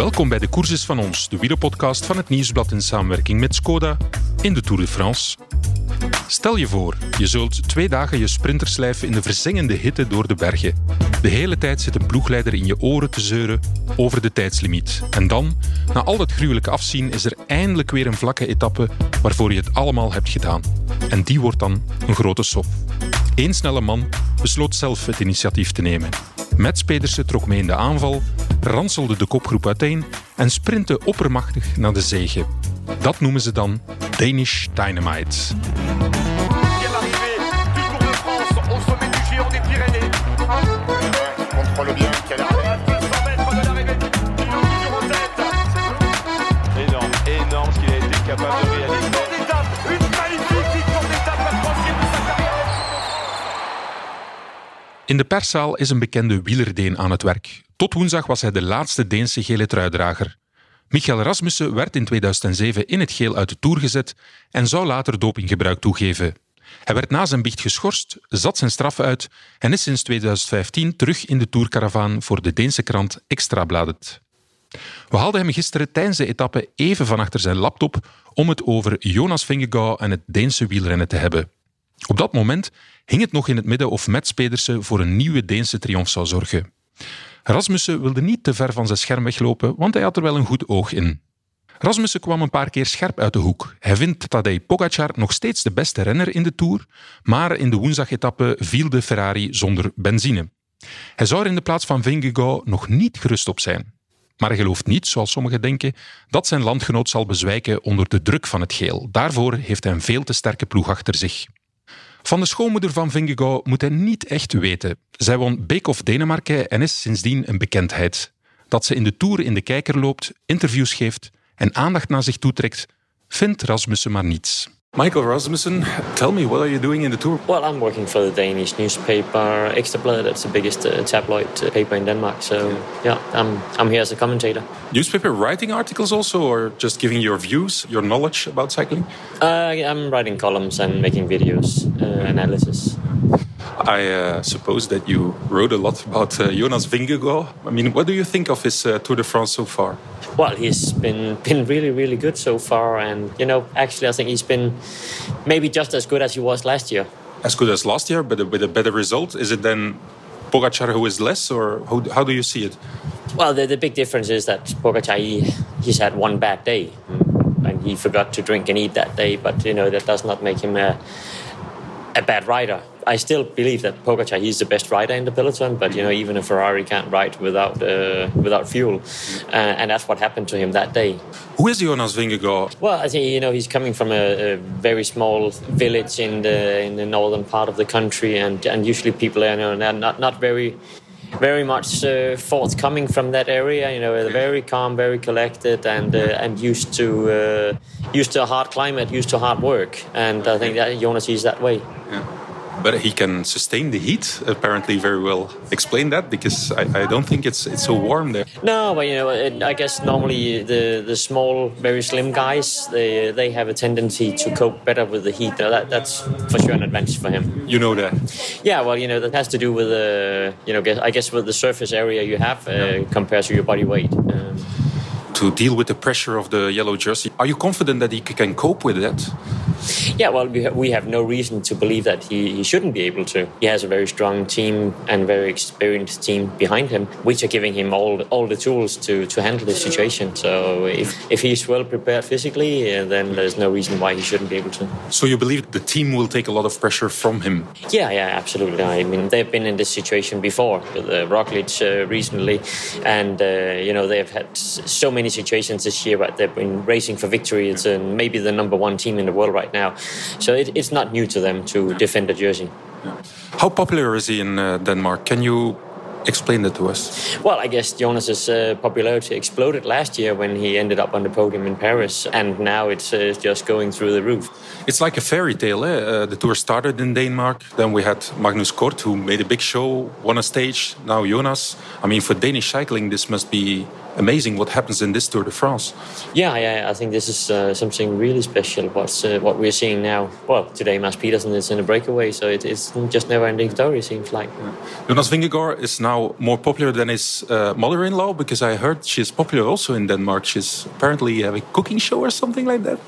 Welkom bij de Courses van ons, de wielerpodcast van het Nieuwsblad in samenwerking met Skoda in de Tour de France. Stel je voor, je zult twee dagen je sprinter slijfen in de verzengende hitte door de bergen. De hele tijd zit een ploegleider in je oren te zeuren over de tijdslimiet. En dan, na al dat gruwelijke afzien, is er eindelijk weer een vlakke etappe waarvoor je het allemaal hebt gedaan. En die wordt dan een grote sof. Eén snelle man besloot zelf het initiatief te nemen. Mats Pedersen trok mee in de aanval, ranselde de kopgroep uiteen en sprintte oppermachtig naar de zege. Dat noemen ze dan Danish Dynamite. In de perszaal is een bekende wielerdeen aan het werk. Tot woensdag was hij de laatste Deense gele truidrager. Michael Rasmussen werd in 2007 in het geel uit de Tour gezet en zou later dopinggebruik toegeven. Hij werd na zijn biecht geschorst, zat zijn straf uit en is sinds 2015 terug in de Tourcaravaan voor de Deense krant Extrabladet. We haalden hem gisteren tijdens de etappe even van achter zijn laptop om het over Jonas Vingegaard en het Deense wielrennen te hebben. Op dat moment hing het nog in het midden of Mats Pedersen voor een nieuwe Deense triomf zou zorgen. Rasmussen wilde niet te ver van zijn scherm weglopen, want hij had er wel een goed oog in. Rasmussen kwam een paar keer scherp uit de hoek. Hij vindt Tadej Pogacar nog steeds de beste renner in de Tour, maar in de woensdagetappe viel de Ferrari zonder benzine. Hij zou er in de plaats van Vingegaard nog niet gerust op zijn. Maar hij gelooft niet, zoals sommigen denken, dat zijn landgenoot zal bezwijken onder de druk van het geel. Daarvoor heeft hij een veel te sterke ploeg achter zich. Van de schoonmoeder van Vingegaard moet hij niet echt weten. Zij won Beek of Denemarken en is sindsdien een bekendheid. Dat ze in de Tour in de kijker loopt, interviews geeft en aandacht naar zich toetrekt, vindt Rasmussen maar niets. Michael Rasmussen, tell me, what are you doing in the tour? Well, I'm working for the Danish newspaper Ekstrabladet. That's the biggest uh, tabloid uh, paper in Denmark. So, yeah, I'm, I'm here as a commentator. Newspaper writing articles also, or just giving your views, your knowledge about cycling? Uh, I'm writing columns and making videos, uh, analysis. I uh, suppose that you wrote a lot about uh, Jonas Vingegaard. I mean, what do you think of his uh, Tour de France so far? Well, he's been been really really good so far, and you know, actually, I think he's been maybe just as good as he was last year. As good as last year, but with a better result. Is it then Pogacar who is less, or how, how do you see it? Well, the, the big difference is that Pogacar he, he's had one bad day, and he forgot to drink and eat that day. But you know, that does not make him a a bad rider. I still believe that Pogacar he's the best rider in the peloton, but you know even a Ferrari can't ride without uh, without fuel, uh, and that's what happened to him that day. Who is Jonas Vingegaard? Well, I think you know he's coming from a, a, very small village in the in the northern part of the country, and and usually people are you know, not not very very much uh, forthcoming from that area. You know, very calm, very collected, and uh, and used to uh, used to a hard climate, used to hard work. And I think that Jonas is that way. Yeah. But he can sustain the heat, apparently very well. Explain that because I, I don't think it's it's so warm there. No, but you know, it, I guess normally the the small, very slim guys they they have a tendency to cope better with the heat. That, that's for sure an advantage for him. You know that? Yeah, well, you know that has to do with the you know I guess with the surface area you have uh, compared to your body weight. Um, to deal with the pressure of the yellow jersey. Are you confident that he can cope with that? Yeah, well, we, have no reason to believe that he, he shouldn't be able to. He has a very strong team and very experienced team behind him, which are giving him all all the tools to, to handle the situation. So if, if he's well prepared physically, uh, then there's no reason why he shouldn't be able to. So you believe the team will take a lot of pressure from him? Yeah, yeah, absolutely. I mean, they've been in this situation before with uh, Roglic uh, recently, and uh, you know they've had so many situations this year, but they've been racing for victory. It's uh, maybe the number one team in the world right now. So it, it's not new to them to defend the jersey. How popular is he in uh, Denmark? Can you explain that to us? Well, I guess Jonas's uh, popularity exploded last year when he ended up on the podium in Paris, and now it's uh, just going through the roof. It's like a fairy tale. Eh? Uh, the tour started in Denmark. Then we had Magnus Kort, who made a big show, won a stage. Now Jonas. I mean, for Danish cycling, this must be amazing what happens in this Tour de France. Yeah, yeah I think this is uh, something really special. What's uh, what we're seeing now? Well, today Mads Peterson is in a breakaway, so it, it's just never-ending story. It seems like. Yeah. Jonas Vingegaard is now more popular than his uh, mother-in-law because I heard she's popular also in Denmark. She's apparently having a cooking show or something like that.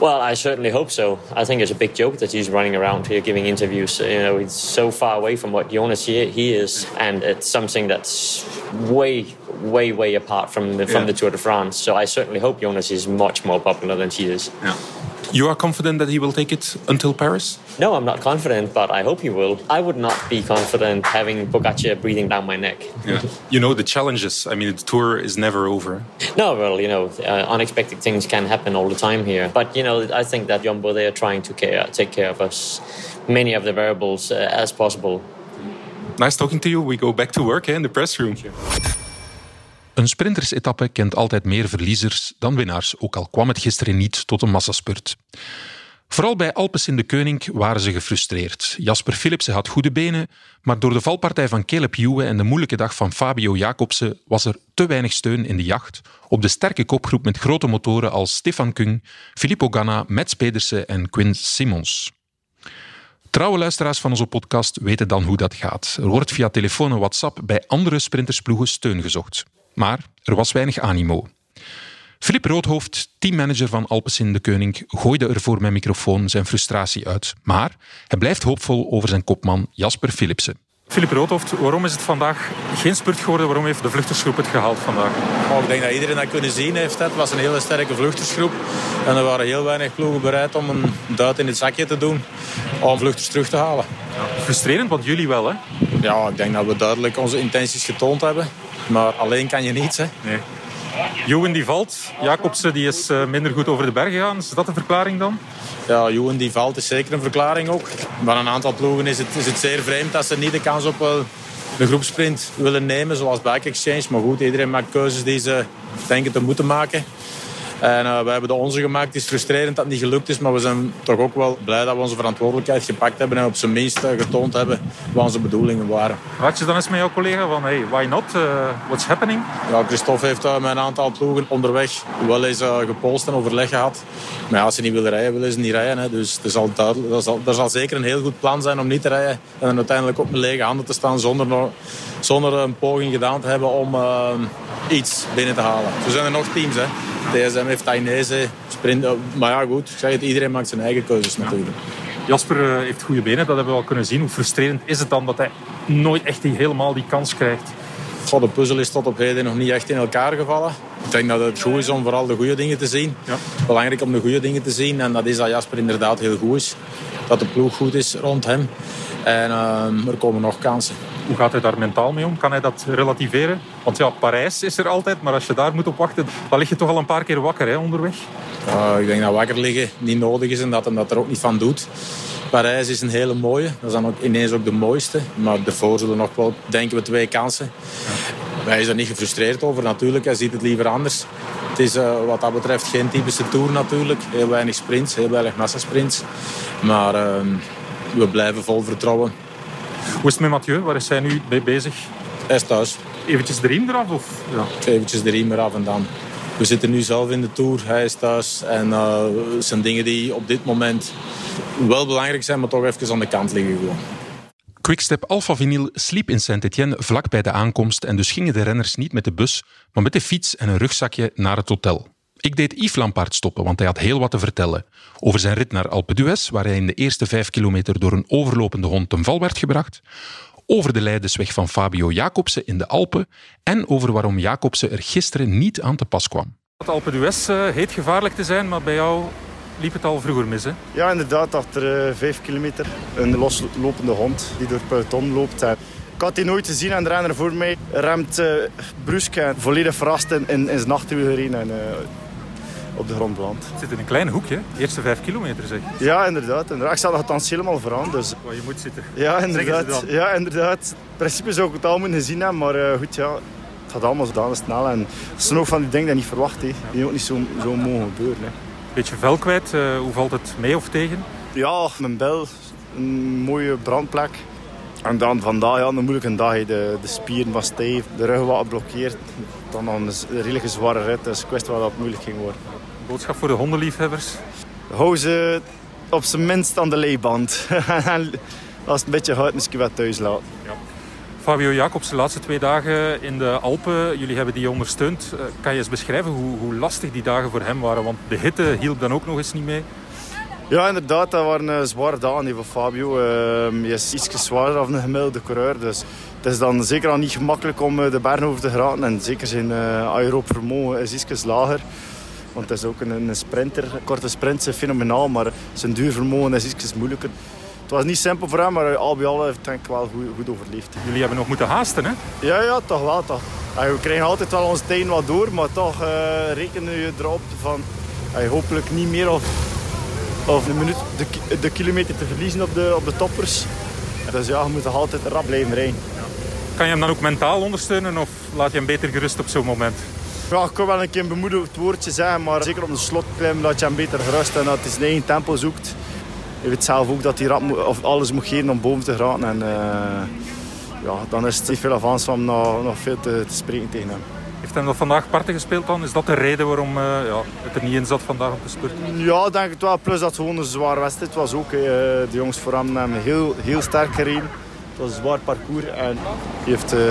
Well, I certainly hope so. I think it's a big joke that he's running around here giving interviews. You know, he's so far away from what Jonas he, he is, and it's something that's way, way, way apart from the, from yeah. the Tour de France. So I certainly hope Jonas is much more popular than he is. Yeah. You are confident that he will take it until Paris? No, I'm not confident, but I hope he will. I would not be confident having Pogacar breathing down my neck. Yeah. you know the challenges. I mean, the tour is never over. No, well, you know, uh, unexpected things can happen all the time here. But you know, I think that Jumbo they are trying to care, take care of us, many of the variables uh, as possible. Nice talking to you. We go back to work eh, in the press room. Een sprintersetappe kent altijd meer verliezers dan winnaars, ook al kwam het gisteren niet tot een massaspurt. Vooral bij Alpes in de Keuning waren ze gefrustreerd. Jasper Philipsen had goede benen, maar door de valpartij van Caleb Ewan en de moeilijke dag van Fabio Jacobsen was er te weinig steun in de jacht op de sterke kopgroep met grote motoren als Stefan Kung, Filippo Ganna, Mats Pedersen en Quinn Simmons. Trouwe luisteraars van onze podcast weten dan hoe dat gaat. Er wordt via telefoon en WhatsApp bij andere sprintersploegen steun gezocht. Maar er was weinig animo. Filip Roodhoofd, teammanager van Alpecin de Keuning, gooide er voor mijn microfoon zijn frustratie uit. Maar hij blijft hoopvol over zijn kopman Jasper Philipsen. Filip Roodhoofd, waarom is het vandaag geen spurt geworden? Waarom heeft de vluchtersgroep het gehaald vandaag? Oh, ik denk dat iedereen dat kunnen zien heeft. Het was een hele sterke vluchtersgroep. En er waren heel weinig ploegen bereid om een duit in het zakje te doen om vluchters terug te halen. Ja, frustrerend, want jullie wel, hè? Ja, ik denk dat we duidelijk onze intenties getoond hebben. Maar alleen kan je niets, hè? Nee. Joen die valt. Jacobsen die is eh, minder goed over de berg gegaan. Is dat de verklaring dan? Ja, Joen die valt is zeker een verklaring ook. Maar een aantal ploegen is het, is het zeer vreemd dat ze niet de kans op uh, de groepsprint willen nemen. Zoals Bike Exchange. Maar goed, iedereen maakt keuzes die ze denken te moeten maken. En uh, we hebben de onze gemaakt. Het is frustrerend dat het niet gelukt is, maar we zijn toch ook wel blij dat we onze verantwoordelijkheid gepakt hebben en op zijn minst uh, getoond hebben wat onze bedoelingen waren. Had je dan eens met jouw collega van, hey, why not? Uh, what's happening? Ja, Christophe heeft met een aantal ploegen onderweg wel eens gepolst en overleg gehad. Maar ja, als ze niet willen rijden, willen ze niet rijden. Hè. Dus er zal, er, zal, er zal zeker een heel goed plan zijn om niet te rijden en dan uiteindelijk op mijn lege handen te staan zonder, zonder een poging gedaan te hebben om iets binnen te halen. Zo zijn er nog teams. Hè. DSM heeft Dainese, sprint. Maar ja, goed, ik zeg het, iedereen maakt zijn eigen keuzes natuurlijk. Jasper eh, heeft goede benen, dat hebben we al kunnen zien. Hoe frustrerend is het dan dat hij nooit echt die, helemaal die kans krijgt? Goh, de puzzel is tot op heden nog niet echt in elkaar gevallen. Ik denk dat het goed is om vooral de goede dingen te zien. Ja. Belangrijk om de goede dingen te zien. En dat is dat Jasper inderdaad heel goed is. Dat de ploeg goed is rond hem. En uh, er komen nog kansen. Hoe gaat hij daar mentaal mee om? Kan hij dat relativeren? Want ja, Parijs is er altijd, maar als je daar moet op wachten, dan lig je toch al een paar keer wakker hè, onderweg. Ik denk dat wakker liggen niet nodig is en dat hij dat er ook niet van doet. Parijs is een hele mooie. Dat is ook ineens ook de mooiste. Maar ervoor zullen nog wel, denken we, twee kansen. Wij zijn er niet gefrustreerd over natuurlijk. Hij ziet het liever anders. Het is uh, wat dat betreft geen typische Tour natuurlijk. Heel weinig sprints, heel weinig massasprints. Maar uh, we blijven vol vertrouwen. Hoe is het met Mathieu? Waar is hij nu mee bezig? Hij is thuis. Eventjes de riem eraf? Of? Ja. Eventjes de riem eraf en dan. We zitten nu zelf in de Tour. Hij is thuis. En uh, het zijn dingen die op dit moment wel belangrijk zijn, maar toch even aan de kant liggen gewoon. Quickstep Alpha Vinyl sliep in Saint-Étienne vlak bij de aankomst en dus gingen de renners niet met de bus, maar met de fiets en een rugzakje naar het hotel. Ik deed Yves Lampaard stoppen, want hij had heel wat te vertellen. Over zijn rit naar Alpe d'Huez, waar hij in de eerste vijf kilometer door een overlopende hond ten val werd gebracht. Over de leidersweg van Fabio Jacobsen in de Alpen. En over waarom Jacobsen er gisteren niet aan te pas kwam. Alpe d'Huez uh, heet gevaarlijk te zijn, maar bij jou liep het al vroeger mis, hè? Ja, inderdaad. Achter uh, vijf kilometer een loslopende hond die door het peloton loopt. Ik had die nooit te zien en de renner voor mij remt uh, brusk en volledig verrast in, in, in zijn achterwiel gereden. En, uh, op de grond. Het zit in een klein hoekje, de eerste vijf kilometer zeg. Ja, inderdaad. inderdaad. Ik sta nog thans helemaal vooraan. Dus... Waar je moet zitten. Ja, inderdaad. Ja, inderdaad. In principe zou ik het al moeten gezien hebben, maar uh, goed, ja. Het gaat allemaal zodanig snel. En dat zijn ook van die dingen die je niet verwacht. He. Die ook niet zo, zo mogen gebeuren. Hè. Beetje vel kwijt. Uh, hoe valt het mee of tegen? Ja, mijn bel. Een mooie brandplek. En dan vandaag ja, een moeilijke dag. De, de spieren was stijf, de rug wat geblokkeerd. Dan nog een redelijk zware rit. Dus ik wist wel dat het moeilijk ging worden. Boodschap voor de hondenliefhebbers? Hou ze op zijn minst aan de leiband. Als het een beetje houdt, misschien wat thuis laten. Ja. Fabio Jacobs, de laatste twee dagen in de Alpen, jullie hebben die ondersteund. Eh, kan je eens beschrijven hoe, hoe lastig die dagen voor hem waren? Want de hitte hielp dan ook nog eens niet mee. Ja, inderdaad, dat waren uh, zware dagen voor Fabio. Uh, is iets zwaarder dan een gemiddelde coureur. Dus het is dan zeker al niet gemakkelijk om eh, de bergen over te geraken. En zeker zijn uh, aerob vermogen is iets lager. Want het is ook een, een sprinter. Een korte sprint is fenomenaal, maar zijn duurvermogen is iets moeilijker. Het was niet simpel voor hem, maar al bij al heeft denk ik wel goed, goed overleefd. Jullie hebben nog moeten haasten, hè? Ja, ja, toch wel. Toch. we krijgen altijd wel onze tijd wat door, maar toch uh, rekenen je erop van hopelijk niet meer of of een minuut de, de kilometer te verliezen op de, op de toppers. Dus ja, je moet toch altijd rap blijven rijden. Kan je hem dan ook mentaal ondersteunen of laat je hem beter gerust op zo'n moment? Ja, ik kan wel een keer een bemoedigend woordje zeggen, maar zeker op de slotklim laat je hem beter gerust en dat hij zijn eigen tempo zoekt. Je weet zelf ook dat hij rap of alles moet geven om boven te geraken. En, uh, ja, dan is het niet veel avans om nog, nog veel te, te spreken tegen hem. Heeft hem dat vandaag parten gespeeld dan? Is dat de reden waarom uh, ja, het er niet in zat vandaag op de spurt? Ja, denk ik wel. Plus dat het gewoon een zware wedstrijd was ook. Uh, de jongens voor hem hebben heel, heel sterk gereden. Het was een zwaar parcours en die heeft, uh, die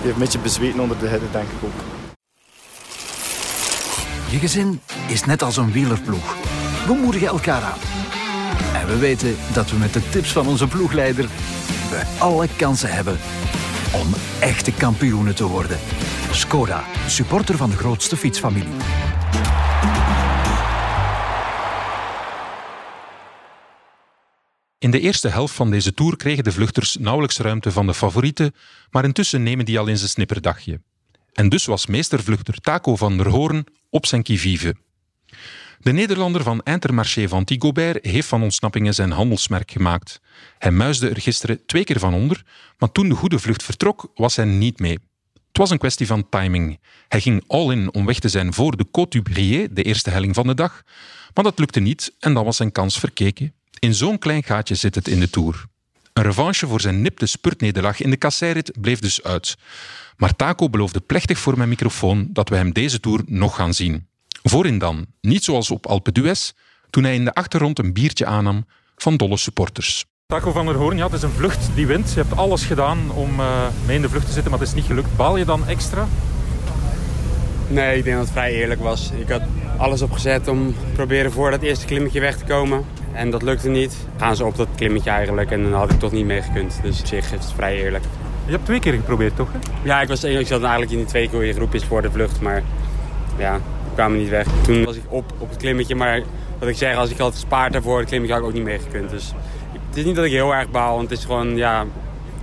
heeft een beetje bezweten onder de hitte, denk ik ook. Je gezin is net als een wielerploeg. We moedigen elkaar aan. En we weten dat we met de tips van onze ploegleider we alle kansen hebben om echte kampioenen te worden. Skoda, supporter van de grootste fietsfamilie. In de eerste helft van deze tour kregen de vluchters nauwelijks ruimte van de favorieten, maar intussen nemen die al eens een snipperdagje. En dus was meestervluchter Taco van der Hoorn op zijn kivive. De Nederlander van Intermarché van Tigobert heeft van ontsnappingen zijn handelsmerk gemaakt. Hij muisde er gisteren twee keer van onder, maar toen de goede vlucht vertrok, was hij niet mee. Het was een kwestie van timing. Hij ging all in om weg te zijn voor de Côte du Brier, de eerste helling van de dag. Maar dat lukte niet en dan was zijn kans verkeken. In zo'n klein gaatje zit het in de Tour. Een revanche voor zijn nipte spurtnederlag in de kasseirit bleef dus uit. Maar Taco beloofde plechtig voor mijn microfoon dat we hem deze Tour nog gaan zien. Voorin dan, niet zoals op Alpe d'Huez, toen hij in de achtergrond een biertje aannam van dolle supporters. Taco van der Hoorn, ja, het is een vlucht die wint. Je hebt alles gedaan om uh, mee in de vlucht te zitten, maar het is niet gelukt. Baal je dan extra? Nee, ik denk dat het vrij eerlijk was. Ik had alles opgezet om proberen voor dat eerste klimmetje weg te komen. En dat lukte niet. Gaan ze op dat klimmetje eigenlijk en dan had ik toch niet mee gekund. Dus op zich is het vrij eerlijk. Je hebt twee keer geprobeerd, toch? Ja, ik, was, ik zat eigenlijk in die twee goede groepjes voor de vlucht. Maar ja, we kwamen niet weg. Toen was ik op op het klimmetje. Maar wat ik zeg, als ik had gespaard daarvoor, het klimmetje had ik ook niet mee gekund. Dus het is niet dat ik heel erg baal, want het is gewoon ja,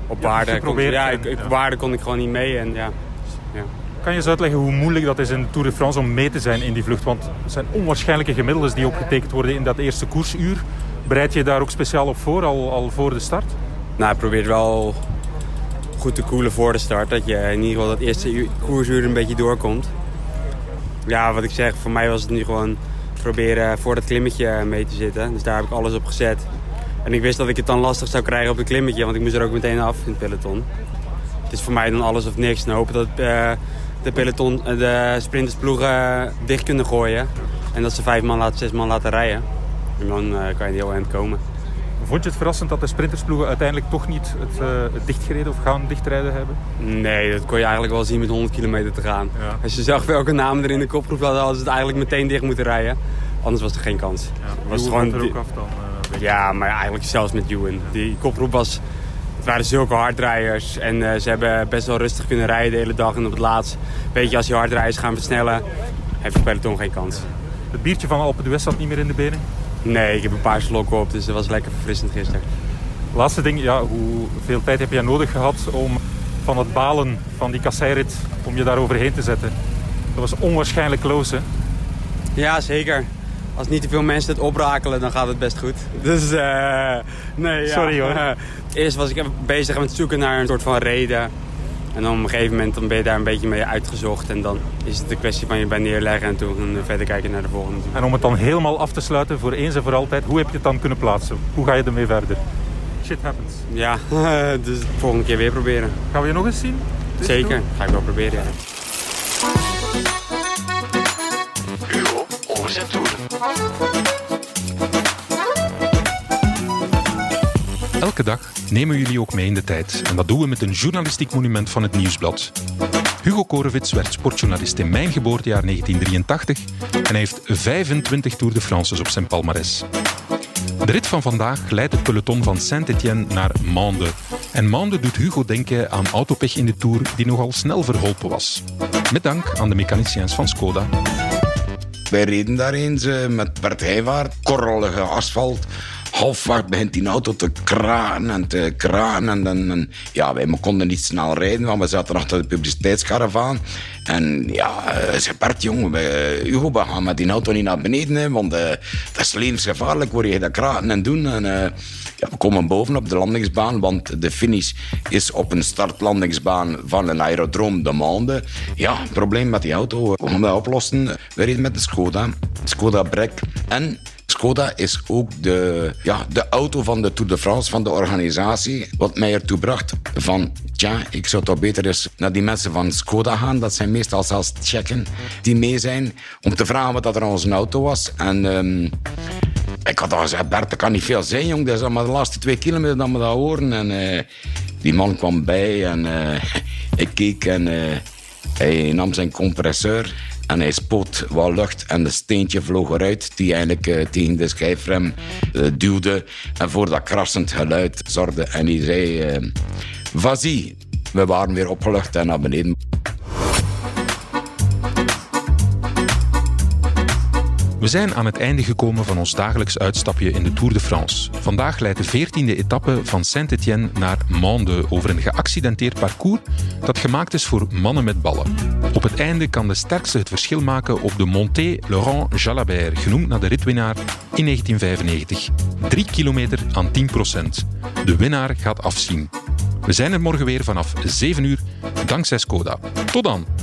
op waarde. Kon, ja, ik, op waarde kon ik gewoon niet mee. En, ja, ja. Kan je eens uitleggen hoe moeilijk dat is in de Tour de France om mee te zijn in die vlucht? Want het zijn onwaarschijnlijke gemiddeldes die opgetekend worden in dat eerste koersuur. Bereid je daar ook speciaal op voor, al, al voor de start? Nou, ik probeer wel goed te koelen voor de start. Dat je in ieder geval dat eerste koersuur een beetje doorkomt. Ja, wat ik zeg, voor mij was het nu gewoon proberen voor dat klimmetje mee te zitten. Dus daar heb ik alles op gezet. En ik wist dat ik het dan lastig zou krijgen op het klimmetje, want ik moest er ook meteen af in het peloton. Het is voor mij dan alles of niks. En hopen dat uh, de peloton, uh, de sprintersploegen dicht kunnen gooien. En dat ze vijf man, laten, zes man laten rijden. En dan uh, kan je heel eind komen. Vond je het verrassend dat de sprintersploegen uiteindelijk toch niet het, het dichtgereden of gaan dichtrijden hebben? Nee, dat kon je eigenlijk wel zien met 100 kilometer te gaan. Als je zag welke namen er in de kopgroep hadden, hadden ze het eigenlijk meteen dicht moeten rijden. Anders was er geen kans. Ja, was het gewoon er ook af dan? Ja, maar eigenlijk zelfs met Ewan. Die koproep was... Het waren zulke hardrijders en uh, ze hebben best wel rustig kunnen rijden de hele dag. En op het laatst, weet je, als die hardrijders gaan versnellen, heeft de peloton geen kans. Het biertje van Alpe d'Huez zat niet meer in de benen? Nee, ik heb een paar slokken op, dus dat was lekker verfrissend gisteren. Laatste ding, ja, hoeveel tijd heb jij nodig gehad om van het balen van die kasseirit, om je daar overheen te zetten? Dat was onwaarschijnlijk close, hè? Ja, zeker als niet te veel mensen het oprakelen, dan gaat het best goed. Dus uh, nee, ja. Sorry hoor. eerst was ik bezig met zoeken naar een soort van reden En dan op een gegeven moment dan ben je daar een beetje mee uitgezocht. En dan is het een kwestie van je bij neerleggen en toen verder kijken naar de volgende. En om het dan helemaal af te sluiten voor eens en voor altijd, hoe heb je het dan kunnen plaatsen? Hoe ga je ermee verder? Shit happens. Ja, dus de volgende keer weer proberen. Gaan we je nog eens zien? Zeker, ga ik wel proberen. Ja. Overzet toeren. Elke dag nemen jullie ook mee in de tijd. En dat doen we met een journalistiek monument van het Nieuwsblad. Hugo Korevits werd sportjournalist in mijn geboortejaar 1983 en hij heeft 25 Tour de France's op zijn palmarès. De rit van vandaag leidt het peloton van Saint-Étienne naar Mende. En Mende doet Hugo denken aan autopech in de Tour die nogal snel verholpen was. Met dank aan de mechaniciens van Skoda. Wij reden daar eens eh, met Bert Heijvaart, korrelige asfalt. Halfweg begint die auto te kraan en te kraan. En, ja, wij konden niet snel rijden, want we zaten achter de publiciteitskaravaan. En ja, uh, zei Bert, jongen, uh, Hugo, we gaan met die auto niet naar beneden, want uh, dat is levensgevaarlijk, word je dat kraten en doen. En, ja, we komen boven op de landingsbaan, want de finish is op een startlandingsbaan van een aerodroom de Monde. Ja, probleem met die auto. Gaan dat oplossen. We reden met de Skoda, Skoda Brek. En Skoda is ook de, ja, de auto van de Tour de France, van de organisatie. Wat mij ertoe bracht van, tja, ik zou toch beter eens naar die mensen van Skoda gaan. Dat zijn meestal zelfs checken die mee zijn. Om te vragen wat dat er aan onze auto was. En um, ik had al gezegd, Bert, dat kan niet veel zijn, jong. Dat is maar de laatste twee kilometer dat we dat horen. En uh, die man kwam bij en uh, ik keek en uh, hij nam zijn compressor. En hij spoot wat lucht en de steentje vloog eruit die eigenlijk tegen de schijfrem duwde. En voor dat krassend geluid zorgde. En hij zei, vas-y. We waren weer opgelucht en naar beneden. Zijn aan het einde gekomen van ons dagelijks uitstapje in de Tour de France. Vandaag leidt de 14e etappe van Saint-Étienne naar Mende over een geaccidenteerd parcours dat gemaakt is voor mannen met ballen. Op het einde kan de sterkste het verschil maken op de Montée Laurent Jalabert, genoemd naar de ritwinnaar in 1995. 3 kilometer aan 10 procent. De winnaar gaat afzien. We zijn er morgen weer vanaf 7 uur, dankzij Skoda. Tot dan!